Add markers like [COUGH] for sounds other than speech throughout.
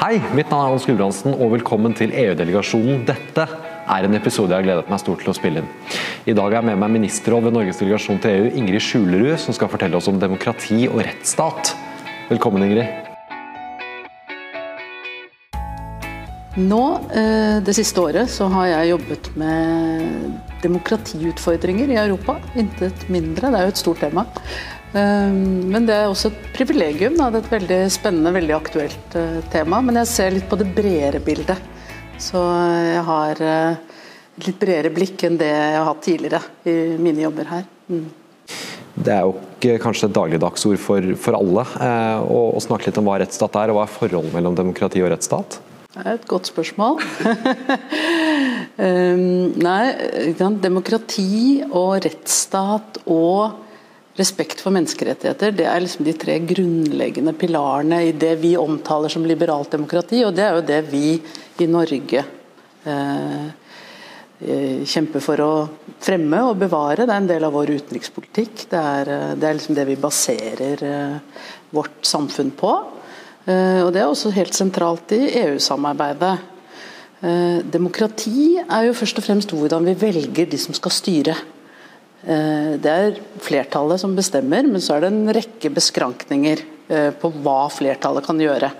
Hei, mitt navn er Hans Gudbrandsen, og velkommen til EU-delegasjonen. Dette er en episode jeg har gledet meg stort til å spille inn. I dag er jeg med meg ministerråd ved Norges delegasjon til EU, Ingrid Skjulerud, som skal fortelle oss om demokrati og rettsstat. Velkommen, Ingrid. Nå, eh, Det siste året så har jeg jobbet med demokratiutfordringer i Europa. Intet mindre. Det er jo et stort tema. Ehm, men det er også et privilegium. Det er et veldig spennende, veldig aktuelt eh, tema. Men jeg ser litt på det bredere bildet. Så jeg har eh, et litt bredere blikk enn det jeg har hatt tidligere i mine jobber her. Mm. Det er jo ikke kanskje et dagligdagsord for, for alle eh, å, å, snakke litt om hva rettsstat er, og hva er forholdet mellom demokrati og rettsstat? Det er et godt spørsmål. um, [LAUGHS] nei, demokrati og rettsstat og respekt for menneskerettigheter det er liksom de tre grunnleggende pilarene i det vi omtaler som liberalt demokrati, og det er jo det vi i Norge eh, eh, kjemper for å fremme og bevare. Det er en del av vår utenrikspolitikk. Det er, eh, det er liksom det vi baserer eh, vårt samfunn på. Eh, og det er også helt sentralt i EU-samarbeidet. Eh, demokrati er jo først og fremst hvordan vi velger de som skal styre. Eh, det er flertallet som bestemmer, men så er det en rekke beskrankninger eh, på hva flertallet kan gjøre.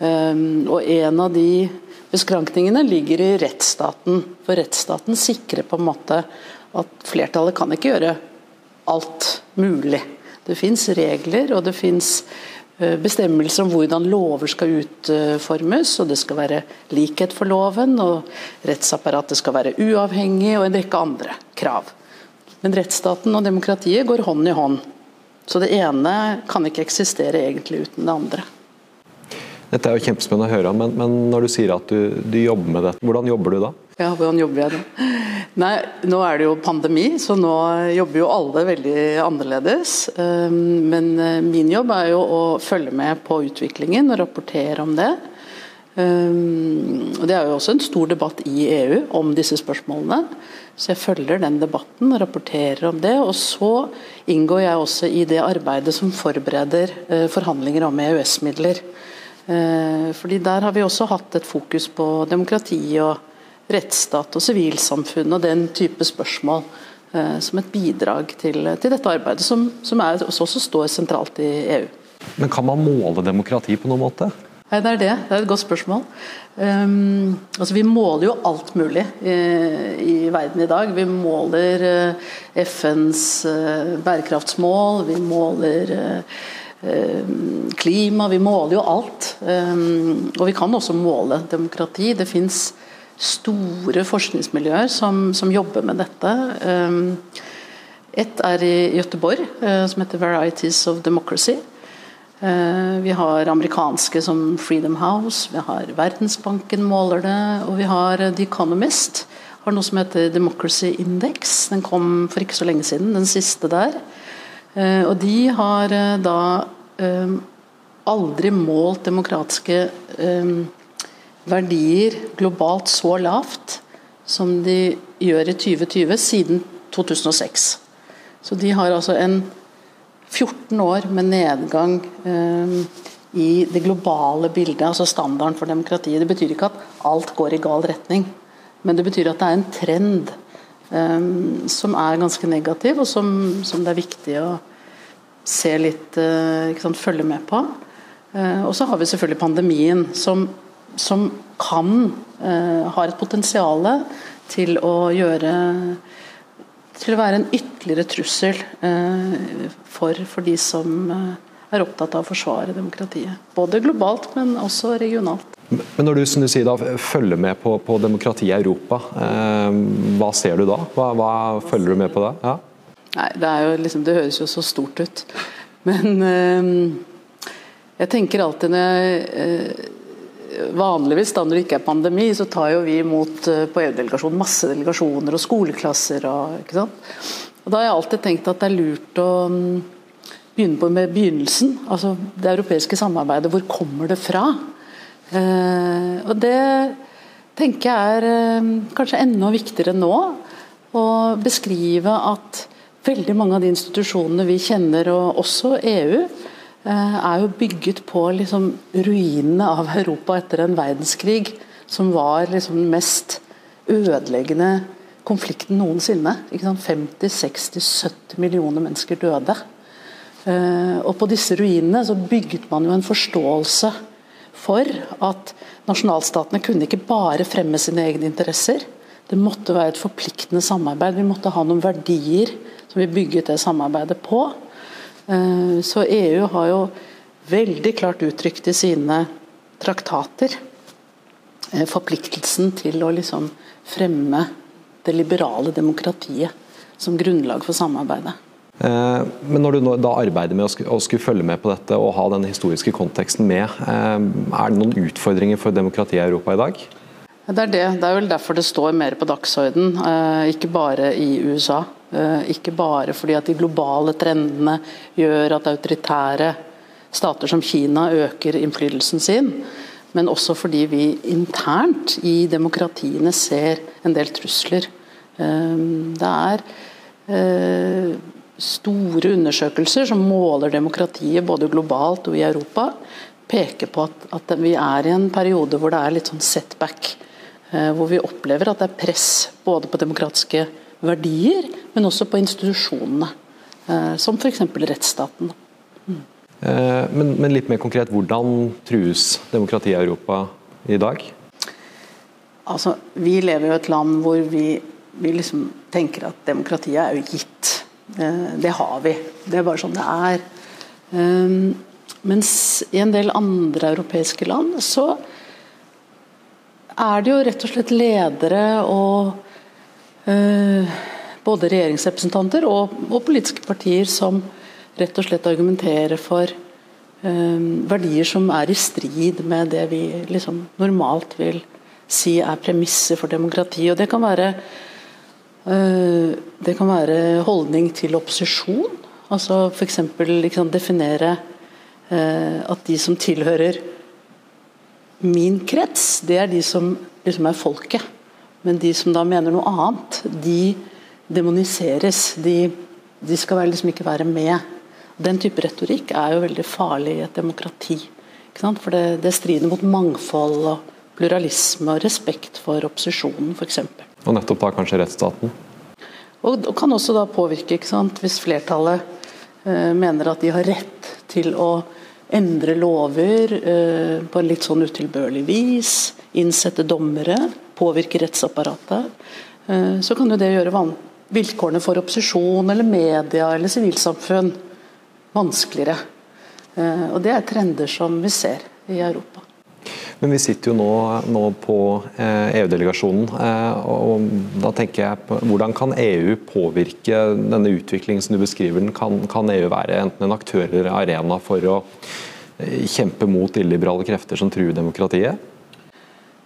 Eh, og En av de beskrankningene ligger i rettsstaten. For rettsstaten sikrer på en måte at flertallet kan ikke gjøre alt mulig. Det fins regler og det fins bestemmelser om hvordan lover skal utformes. og Det skal være likhet for loven, og rettsapparatet skal være uavhengig, og en rekke andre krav. Men rettsstaten og demokratiet går hånd i hånd. Så det ene kan ikke eksistere egentlig uten det andre. Dette er jo kjempespennende å høre om, men, men, når du sier at du, du, jobber med dette, hvordan jobber du da? Ja, hvordan jobber jeg da? Nei, Nå er det jo pandemi, så nå jobber jo alle veldig annerledes. Ehm, men eh, min jobb er jo å følge med på utviklingen og rapportere om det. Ehm, og Det er jo også en stor debatt i EU om disse spørsmålene. Så jeg følger den debatten og rapporterer om det. Og så inngår jeg også i det arbeidet som forbereder eh, forhandlinger om EØS-midler. Eh, fordi der har vi også hatt et fokus på demokrati og rettsstat og sivilsamfunn og den type spørsmål eh, som et bidrag til, til dette arbeidet, som, som er, også står sentralt i EU. Men kan man måle demokrati på noen måte? Nei, Det er det. Det er et godt spørsmål. Um, altså Vi måler jo alt mulig i, i verden i dag. Vi måler uh, eh, FNs uh, bærekraftsmål, vi måler uh, klima, vi måler jo alt. Um, og vi kan også måle demokrati. Det fins store forskningsmiljøer som, som, jobber med dette. Um, et er i Gøteborg, som heter 'Varieties of Democracy'. Eh, vi har amerikanske som Freedom House, vi har Verdensbanken måler det, og vi har The Economist. Har noe som heter Democracy Index. Den kom for ikke så lenge siden, den siste der. Eh, og de har eh, da aldri målt demokratiske verdier globalt så lavt som de gjør i 2020, siden 2006. Så de har altså en 14 år med nedgang um, i det globale bildet, altså standarden for demokratiet. Det betyr ikke at alt går i gal retning, men det betyr at det er en trend um, som er ganske negativ, og som, som, det er viktig å se litt uh, sant, følge med på. Og så har vi selvfølgelig pandemien, som, som kan uh, ha et potensial til å gjøre til å være en ytterligere trussel eh, for, for, de som eh, er opptatt av å forsvare demokratiet. Både globalt, men også regionalt. Men når du, som du sier, da, følger med på, på demokratiet i Europa, eh, hva ser du da? Hva, hva, følger du med på da? Ja? Nei, det, jo liksom, det, høres jo så stort ut. Men eh, jeg tenker alltid når jeg eh, vanligvis da når det ikke er pandemi, så tar jo vi imot eh, på EU-delegasjonen masse delegasjoner og skoleklasser. Og, ikke sant? og Da har jeg alltid tenkt at det er lurt å mm, begynne på med begynnelsen. Altså det europeiske samarbeidet. Hvor kommer det fra? Eh, og det tenker jeg er eh, kanskje enda viktigere nå. Å beskrive at veldig mange av de institusjonene vi kjenner, og også EU, er jo bygget på liksom ruinene av Europa etter en verdenskrig som var liksom den mest ødeleggende konflikten noensinne. 50, 60, 70 millioner mennesker døde. Og på disse ruinene så bygget man jo en forståelse for at nasjonalstatene kunne ikke bare fremme sine egne interesser. Det måtte være et forpliktende samarbeid. Vi måtte ha noen verdier som vi bygget det samarbeidet på. Eh, så EU har jo veldig klart uttrykt i sine traktater eh, forpliktelsen til å liksom fremme det liberale demokratiet som grunnlag for samarbeidet. Eh, men når du da arbeider med å skulle følge med på dette og ha den historiske konteksten med, er det noen utfordringer for demokratiet i Europa i dag? Det er det. Det er vel derfor det står mer på dagsorden, ikke bare i USA. Eh, ikke bare fordi at de globale trendene gjør at autoritære stater som Kina øker innflytelsen sin, men også fordi vi internt i demokratiene ser en del trusler. Eh, det er eh, store undersøkelser som måler demokratiet både globalt og i Europa, peker på at, vi er i en periode hvor det er litt sånn setback. Hvor vi opplever at det er press både på demokratiske verdier, men også på institusjonene. Eh, som f.eks. rettsstaten. Mm. Men, men, litt mer konkret, hvordan trues demokratiet i Europa i dag? Altså, Vi lever i et land hvor vi, vi liksom tenker at demokratiet er jo gitt. Eh, det har vi. Det er bare sånn det er. Mens i en del andre europeiske land så er det jo rett og slett ledere og både regjeringsrepresentanter og, og, politiske partier som rett og slett argumenterer for eh, verdier som er i strid med det vi liksom normalt vil si er premisser for demokrati. Og det kan være eh, det kan være holdning til opposisjon. Altså F.eks. Liksom definere at de som tilhører min krets, det er de som liksom er folket. Men de som da mener noe annet, de demoniseres. De, de skal liksom ikke være med. Den type retorikk er jo veldig farlig i et demokrati. For det, det, strider mot mangfold og pluralisme og respekt for opposisjonen f.eks. Og nettopp da kanskje rettsstaten? Og, og kan også da påvirke, hvis flertallet eh, mener at de har rett til å endre lover eh, på en litt sånn utilbørlig vis, innsette dommere påvirke rettsapparatet, eh, så kan jo det gjøre vilkårene for opposisjon eller media eller sivilsamfunn vanskeligere. Eh, og Det er trender som vi ser i Europa. Men vi sitter jo nå, nå på eh, EU-delegasjonen. og da tenker jeg på Hvordan kan EU påvirke denne utviklingen som du beskriver? Kan, kan EU være enten en aktør eller arena for å kjempe mot illiberale krefter som truer demokratiet?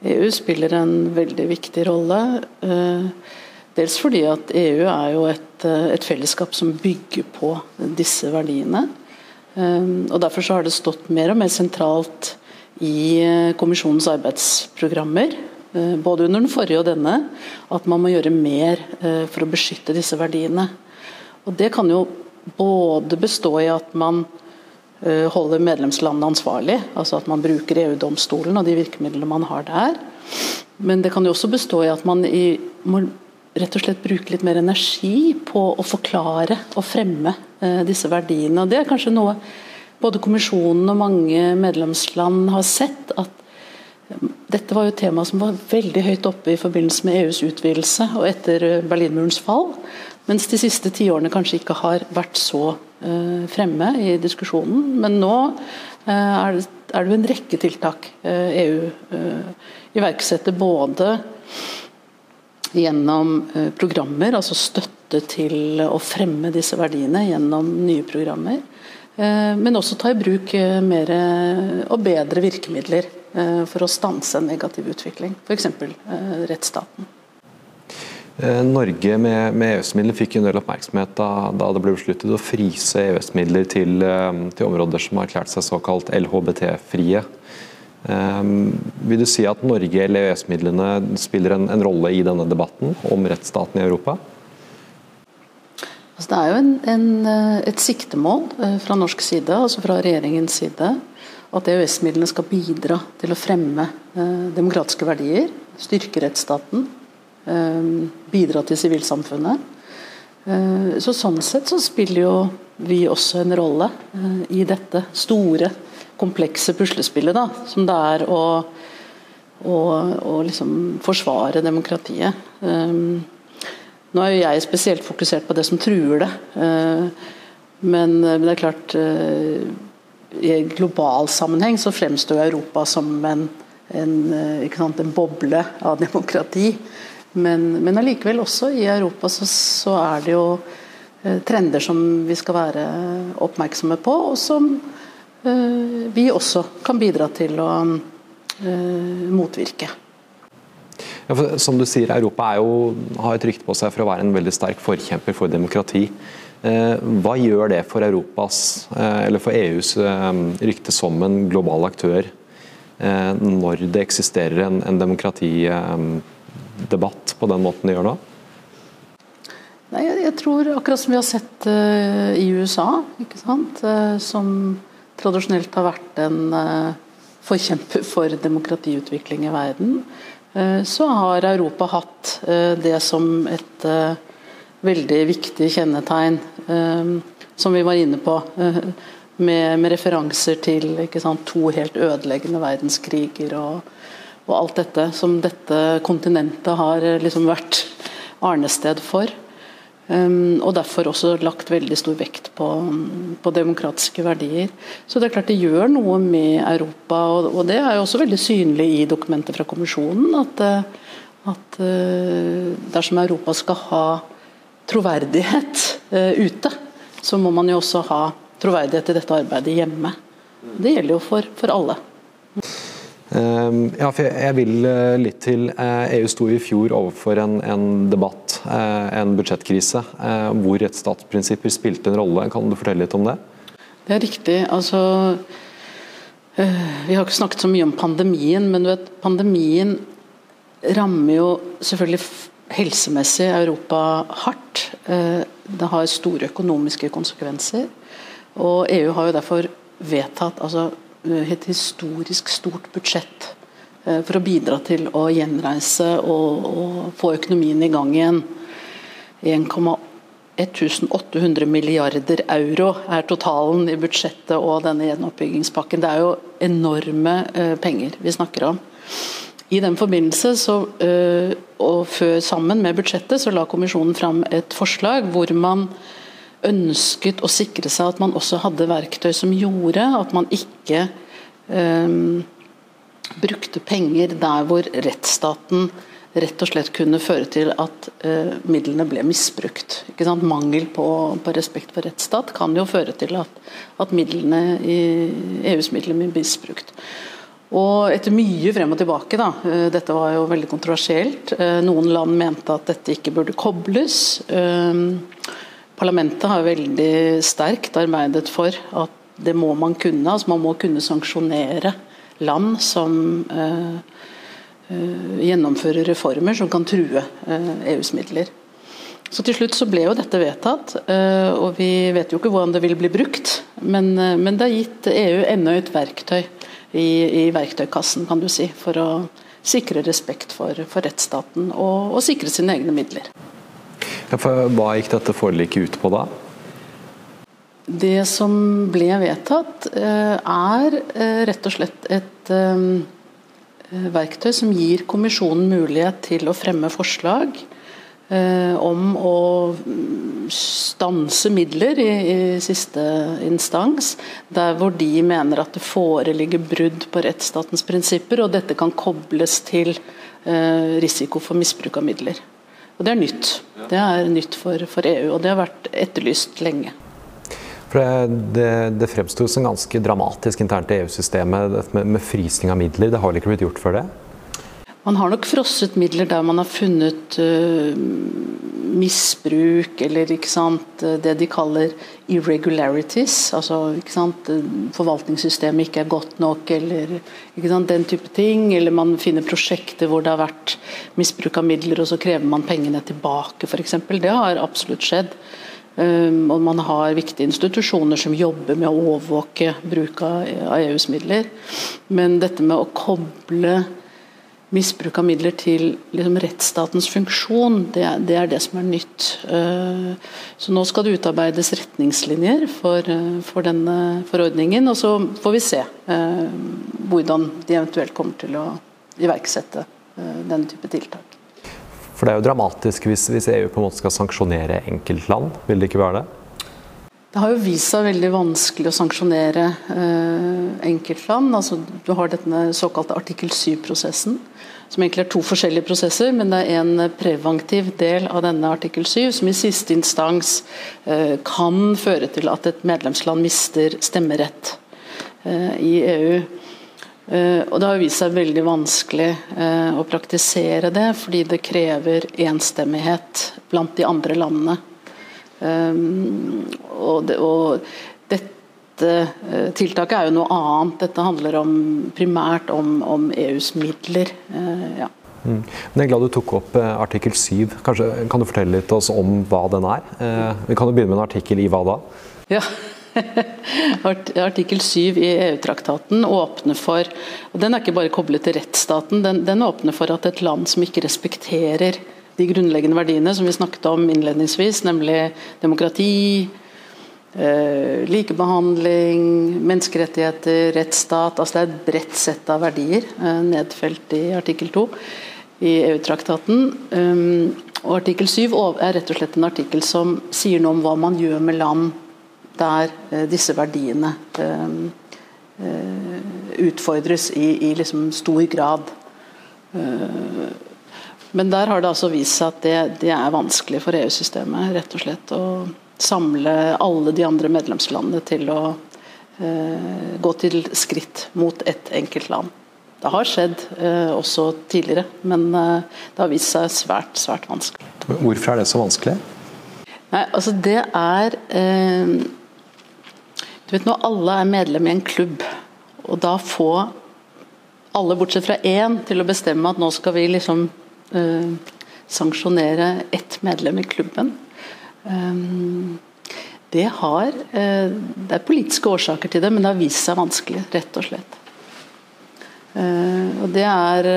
EU spiller en veldig viktig rolle. Eh, dels fordi at EU er jo et, eh, et fellesskap som bygger på disse verdiene. Eh, og Derfor så har det stått mer og mer sentralt i kommisjonens arbeidsprogrammer, både under den forrige og denne, at man må gjøre mer for å beskytte disse verdiene. Og Det kan jo både bestå i at man Eh, holder medlemslandene ansvarlig, altså at man bruker EU-domstolen og de virkemidlene man har der. Men det kan jo også bestå i at man i, må rett og slett bruke litt mer energi på å forklare og fremme eh, disse verdiene. Og Det er kanskje noe både kommisjonen og mange medlemsland har sett. at eh, dette var jo et tema som var veldig høyt oppe i forbindelse med EUs utvidelse og etter Berlinmurens fall. Mens de siste tiårene kanskje ikke har vært så fremme i diskusjonen. Men nå eh, er det, jo en rekke tiltak EU eh, e iverksetter. Både gjennom programmer, altså støtte til å fremme disse verdiene gjennom nye programmer. Men også ta i bruk mer og bedre virkemidler for å stanse en negativ utvikling. F.eks. rettsstaten. Eh, Norge med, med EØS-midler fikk en del oppmerksomhet da, da, det ble besluttet å fryse EØS-midler til, eh, til, områder som har erklært seg såkalt LHBT-frie. Um, vil du si at Norge eller EØS-midlene spiller en, en, rolle i denne debatten om rettsstaten i Europa? Altså det er jo en, en, eh, et siktemål eh, fra norsk side, altså fra regjeringens side, at EØS-midlene skal bidra til å fremme eh, demokratiske verdier, styrke rettsstaten, eh, bidra til sivilsamfunnet. Eh, så sånn sett så spiller jo vi også en rolle eh, i dette store, komplekse puslespillet da, som det er å, å, å liksom forsvare demokratiet. Nå er jo jeg spesielt fokusert på det som truer det. Eh, men, det er klart I I global sammenheng så fremstår Europa som en, en, eh, sant, en boble av demokrati. Men, men allikevel også i Europa så, så, er det jo trender som vi skal være oppmerksomme på, og som vi også kan bidra til å motvirke. Ja, som du sier, Europa jo, har et rykte på seg for å være en veldig sterk forkjemper for demokrati. Eh, hva gjør det for Europas, eh, for EUs eh, rykte som en global aktør, når det eksisterer en, en demokratidebatt på den måten de gjør nå? Nei, jeg, tror akkurat som vi har sett uh, i USA, ikke uh, som tradisjonelt har vært en uh, forkjemper for demokratiutvikling i verden, Eh, så har Europa hatt eh, det som et eh, veldig viktig kjennetegn, som vi var inne på. Med, med referanser til sant, to helt ødeleggende verdenskriger og, og, alt dette som dette kontinentet har liksom vært arnested for. Um, og derfor også lagt veldig stor vekt på, på, demokratiske verdier. Så det er klart det gjør noe med Europa, og, og det er jo også veldig synlig i dokumentet fra kommisjonen. At, eh, at uh, dersom Europa skal ha troverdighet uh, ute, så må man jo også ha troverdighet i dette arbeidet hjemme. Det gjelder jo for, for alle. Ehm, ja, for jeg vil eh, litt til EU eh, e sto i fjor overfor en, en debatt, eh, en budsjettkrise, hvor rettsstatsprinsipper spilte en rolle. Kan du fortelle litt om det? Det er riktig. Altså, vi har ikke snakket så mye om pandemien, men du vet, pandemien rammer jo selvfølgelig helsemessig Europa hardt. Det har store økonomiske konsekvenser. Og EU har jo derfor vedtatt altså et historisk stort budsjett eh, for å bidra til å gjenreise og, og få økonomien i gang igjen. 1,1800 milliarder euro er totalen i budsjettet og denne gjenoppbyggingspakken. Det er jo enorme uh, penger vi snakker om. I den forbindelse, så, og før sammen med budsjettet, så la kommisjonen fram et forslag hvor man ønsket å sikre seg at man også hadde verktøy som gjorde at man ikke um, brukte penger der hvor rettsstaten rett og slett kunne føre til at uh, midlene ble misbrukt. Mangel på, på, respekt for rettsstat kan jo føre til at, at midlene i EUs midler blir misbrukt. Og etter mye frem og tilbake, da, uh, dette var jo veldig kontroversielt. Uh, noen land mente at dette ikke burde kobles. Uh, Parlamentet har veldig sterkt arbeidet for at det må man kunne. altså Man må kunne sanksjonere land som uh, gjennomfører reformer som kan true uh, EUs midler. Så Til slutt så ble jo dette vedtatt, og vi vet jo ikke hvordan det vil bli brukt. Men, men det har gitt EU enda et verktøy i, i, verktøykassen, kan du si, for å sikre respekt for, for rettsstaten og, og sikre sine egne midler. Hva gikk dette forliket ut på da? Det som ble vedtatt, eh, er eh, rett og slett et eh, verktøy som gir kommisjonen mulighet til å fremme forslag om å stanse midler i, i, siste instans, der hvor de mener at det foreligger brudd på rettsstatens prinsipper, og dette kan kobles til risiko for misbruk av midler. Og Det er nytt. Det er nytt for, for EU, og det har vært etterlyst lenge. For Det, det, det fremsto som ganske dramatisk internt i EU-systemet med, med, frysning av midler. Det har vel ikke blitt gjort før det? Man har nok frosset midler der man har funnet uh, misbruk eller sant, det de kaller irregularities. Altså sant, forvaltningssystemet ikke er godt nok eller sant, den type ting. Eller man finner prosjekter hvor det har vært misbruk av midler og så krever man pengene tilbake f.eks. Det har absolutt skjedd. Um, og man har viktige institusjoner som jobber med å overvåke bruk av, av EUs midler. Men dette med å koble misbruk av midler til liksom, rettsstatens funksjon, det, det, er det som er nytt. Uh, så nå skal det utarbeides retningslinjer for, uh, for denne forordningen, og så får vi se uh, hvordan de eventuelt kommer til å iverksette denne type tiltak. For det er jo dramatisk hvis, hvis, EU på en måte skal sanksjonere enkeltland, vil det ikke være det? Det har jo vist seg veldig vanskelig å sanksjonere eh, enkeltland. Altså, du har denne såkalte artikkel 7-prosessen, som egentlig er to forskjellige prosesser, men det er en preventiv del av denne artikkel 7 som i siste instans eh, kan føre til at et medlemsland mister stemmerett eh, i EU. Uh, og Det har vist seg veldig vanskelig uh, å praktisere det, fordi det krever enstemmighet blant de andre landene. Um, og, det, og, dette uh, tiltaket er jo noe annet. Dette handler om, primært om, om EUs midler. Ja. Mm. Men jeg er glad du tok opp artikkel 7. Kanskje, kan du fortelle litt oss om hva den er? vi kan jo begynne med en artikkel i hva da? Ja, [LAUGHS] Artikkel 7 i EU-traktaten åpner for og Den er ikke bare koblet til rettsstaten, den, den, åpner for at et land som ikke respekterer de grunnleggende verdiene som vi snakket om innledningsvis, nemlig demokrati, eh, likebehandling, menneskerettigheter, rettsstat altså Det er et bredt sett av verdier eh, nedfelt i artikkel 2 i EU-traktaten. Um, og Artikkel 7 er rett og slett en artikkel som sier noe om hva man gjør med land der eh, disse verdiene eh, eh, utfordres i, i liksom stor grad. Men der har det altså vist seg at det, det er vanskelig for EU-systemet rett og slett å samle alle de andre medlemslandene til å eh, gå til skritt mot ett enkelt land. Det har skjedd eh, også tidligere, men eh, det har vist seg svært, svært vanskelig. Hvorfor er det så vanskelig? Nei, altså det er du vet Når alle er medlem i en klubb, og da få alle bortsett fra én til å bestemme at nå skal vi liksom uh, sanksjonere ett medlem i klubben um, Det har uh, Det er politiske årsaker til det, men det har vist seg vanskelig, rett og slett. Uh, og det er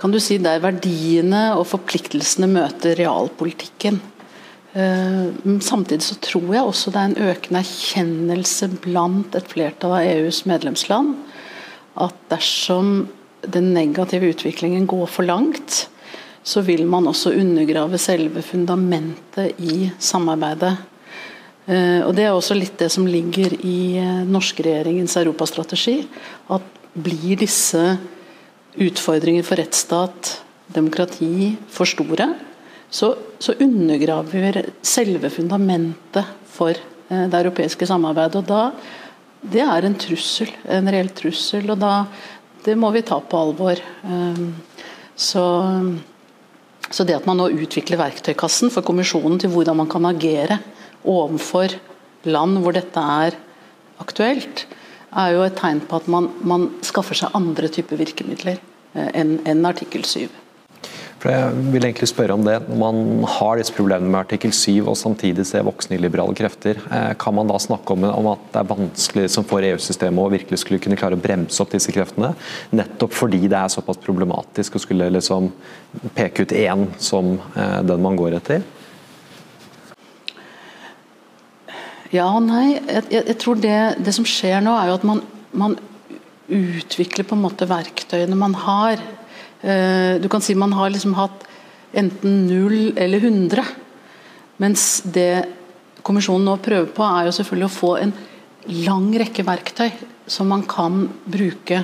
Kan du si der verdiene og forpliktelsene møter realpolitikken. Eh, samtidig så tror jeg også det er en økende erkjennelse blant et flertall av EUs medlemsland at dersom den negative utviklingen går for langt, så vil man også undergrave selve fundamentet i samarbeidet. Eh, og Det er også litt det som ligger i eh, norske regjeringens europastrategi. At blir disse utfordringer for rettsstat, demokrati, for store, så, så undergraver selve fundamentet for eh, det europeiske samarbeidet. og da Det er en trussel, en reell trussel, og da det må vi ta på alvor. Ehm, så, så det at man nå utvikler verktøykassen for kommisjonen til hvordan man kan agere overfor land hvor dette er aktuelt, er jo et tegn på at man, man skaffer seg andre typer virkemidler eh, enn en artikkel 7. For jeg vil egentlig spørre om det. Når man har disse problemene med artikkel 7 og samtidig ser voksne liberale krefter, eh, kan man da snakke om, at det er vanskelig som for EU-systemet å virkelig skulle kunne klare å bremse opp disse kreftene? Nettopp fordi det er såpass problematisk å skulle liksom peke ut én som eh, den man går etter? Ja og nei. Jeg, jeg, tror det, det, som skjer nå, er jo at man, man utvikler på en måte verktøyene man har du kan si man har liksom hatt enten null eller 100. Mens det kommisjonen nå prøver på, er jo selvfølgelig å få en lang rekke verktøy som man kan bruke.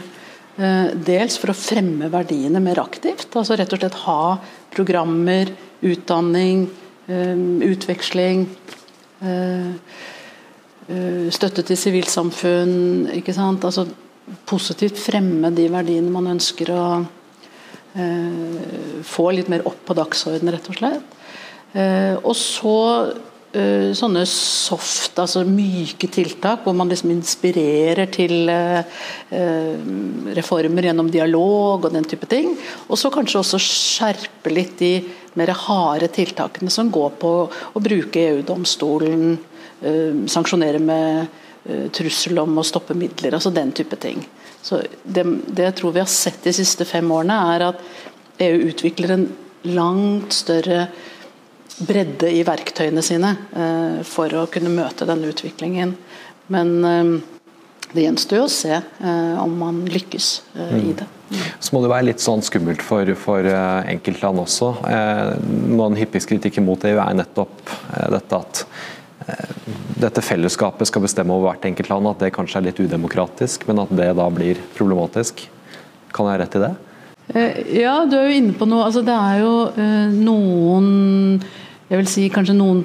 Eh, dels for å fremme verdiene mer aktivt. altså Rett og slett ha programmer, utdanning, eh, utveksling. Støtte til sivilsamfunn. ikke sant, altså Positivt fremme de verdiene man ønsker å Eh, få litt mer opp på dagsordenen, rett og slett. Eh, og så uh, sånne soft, altså myke tiltak, hvor man liksom inspirerer til reformer gjennom dialog og den type ting. Og så kanskje også skjerpe litt de mer harde tiltakene som går på å bruke EU-domstolen, sanksjonere med trussel om å stoppe midler, altså den type ting. Så det, det jeg tror vi har sett de siste fem årene, er at EU utvikler en langt større bredde i verktøyene sine eh, for å kunne møte denne utviklingen. Men eh, det gjenstår å se eh, om man lykkes mm. i det. Så må det være litt sånn skummelt for, for enkeltland også. Noe av den hyppigste kritikken mot EU er nettopp dette at dette fellesskapet skal bestemme over hvert enkelt land, at det kanskje er litt udemokratisk, men at det da blir problematisk. Kan jeg ha rett i det? Ja, du er jo inne på noe. Altså, det er jo noen jeg vil si kanskje noen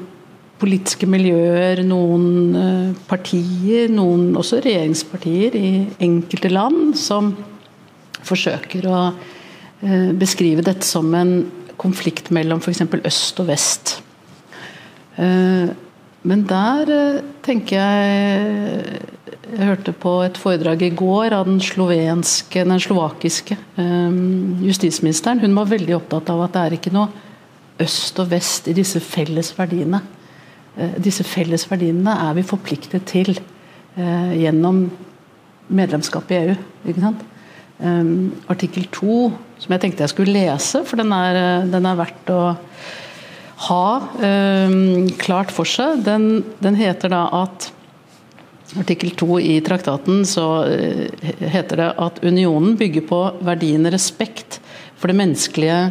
politiske miljøer, noen eh, partier, noen også regjeringspartier i enkelte land som forsøker å eh, beskrive dette som en konflikt mellom f.eks. øst og vest. Eh, men der tenker jeg Jeg hørte på et foredrag i går av den, slovenske, den slovakiske justisministeren. Hun var veldig opptatt av at det er ikke noe øst og vest i disse felles verdiene. Eh, disse felles verdiene er vi forpliktet til eh, gjennom medlemskap i EU. ikke sant? Um, artikkel 2, som jeg tenkte jeg skulle lese, for den er, den er verdt å ha um, klart for seg. Den, den, heter da at Artikkel 2 i traktaten så uh, heter det at unionen bygger på verdiene respekt for det menneskelige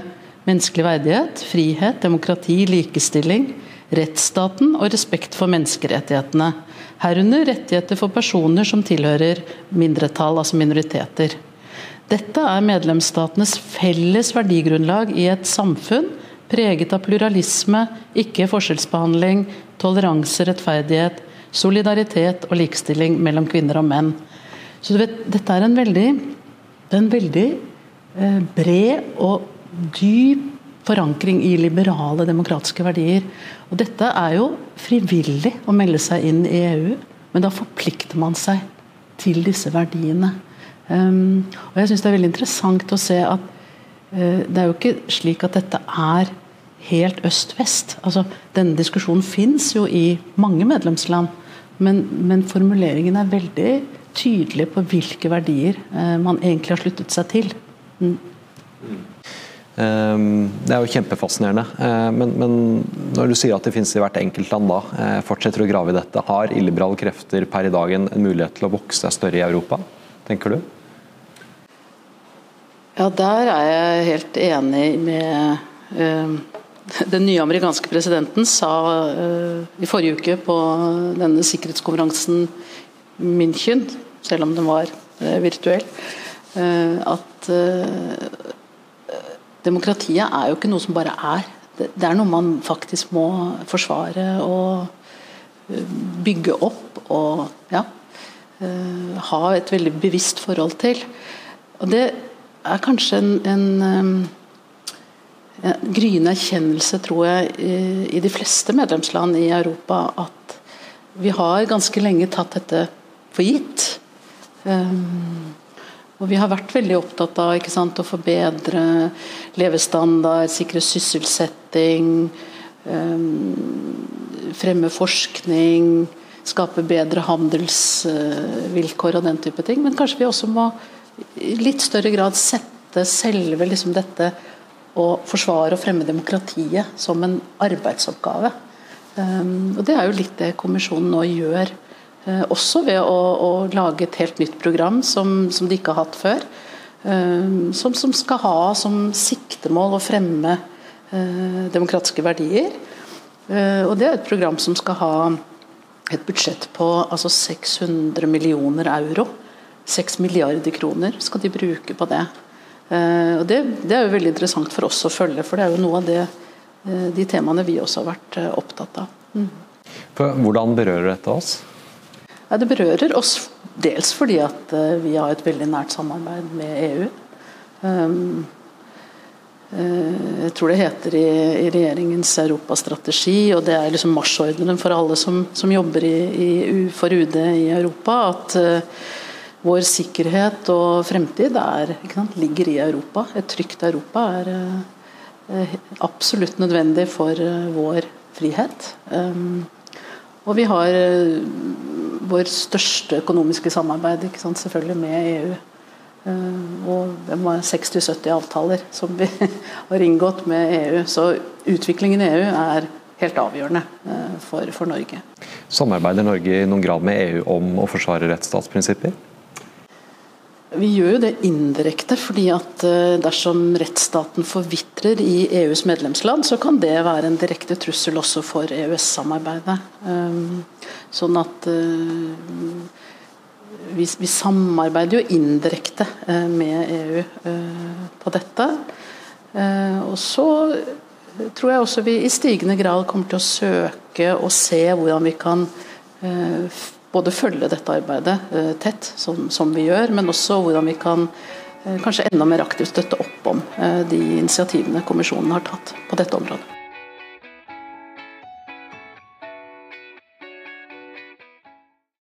Menneskelig verdighet, frihet, demokrati, likestilling, rettsstaten og respekt for menneskerettighetene. Herunder rettigheter for personer som tilhører mindretall, altså minoriteter. Dette er medlemsstatenes felles verdigrunnlag i et samfunn preget av pluralisme, ikke forskjellsbehandling, toleranse, rettferdighet, solidaritet og likestilling mellom kvinner og menn. Så du vet, Dette er en veldig, en veldig eh, bred og dyp forankring i liberale, demokratiske verdier. Og Dette er jo frivillig å melde seg inn i EU, men da forplikter man seg til disse verdiene. Um, og jeg synes Det er veldig interessant å se at det er jo ikke slik at dette er helt øst-vest. Altså, Denne diskusjonen fins jo i mange medlemsland, men, men, formuleringen er veldig tydelig på hvilke verdier uh, man egentlig har sluttet seg til. Mm. Ehm, det er jo kjempefascinerende. Ehm, men, men, når du sier at det finnes i hvert enkelt land, da, eh, fortsetter å grave i dette, har illiberale krefter per i dag en, mulighet til å vokse større i Europa, tenker du? Ja, der er jeg helt enig med uh, den nye amerikanske presidenten sa uh, i forrige uke på denne sikkerhetskonferansen München, selv om den var uh, virtuell, at Demokratiet er jo ikke noe som bare er. Det er noe man faktisk må forsvare og bygge opp og ja, ha et veldig bevisst forhold til. Og det er kanskje en, en, en gryende erkjennelse, tror jeg, i, de fleste medlemsland i Europa at vi har ganske lenge tatt dette for gitt. Um, og Vi har vært veldig opptatt av sant, å forbedre levestandard, sikre sysselsetting, um, fremme forskning, skape bedre handelsvilkår og den type ting. Men kanskje vi også må i litt større grad sette selve liksom, dette å forsvare og fremme demokratiet som en arbeidsoppgave. Um, og Det er jo litt det kommisjonen nå gjør uh, også ved å, å, lage et helt nytt program som, som de ikke har hatt før. Um, som, som, skal ha som siktemål å fremme uh, demokratiske verdier. og Det er et program som skal ha et budsjett på altså 600 millioner euro. 6 milliarder kroner skal de bruke på det. og det, det, er jo veldig interessant for oss å følge, for det er jo noe av det, de temaene vi også har vært opptatt av. Mm. Hvordan berører dette oss? Ja, det berører oss dels fordi at eh, vi har et veldig nært samarbeid med EU. Um, jeg tror det heter i, i regjeringens europastrategi, og det er liksom marsjordren for alle som, som jobber i, i, for UD i Europa, at uh, vår sikkerhet og fremtid er, sant, ligger i Europa. Et trygt Europa er eh, absolutt nødvendig for eh, vår frihet. Um, og vi har vår største økonomiske samarbeid sant, selvfølgelig med EU. Uh, og det var 60-70 avtaler som vi [LAUGHS] har inngått med EU. Så utviklingen i EU er helt avgjørende uh, for, for Norge. Samarbeider Norge i noen grad med EU om å forsvare rettsstatsprinsipper? Vi gjør jo det indirekte, fordi at eh, dersom rettsstaten forvitrer i EUs medlemsland, så kan det være en direkte trussel også for EØS-samarbeidet. Sånn at vi, vi, samarbeider jo indirekte eh, med EU eh, på dette. Eh, og så tror jeg også vi i stigende grad kommer til å søke og se hvordan vi kan både følge dette arbeidet tett, som, som vi gjør, men også hvordan vi kan kanskje enda mer aktivt støtte opp om de initiativene kommisjonen har tatt på dette området.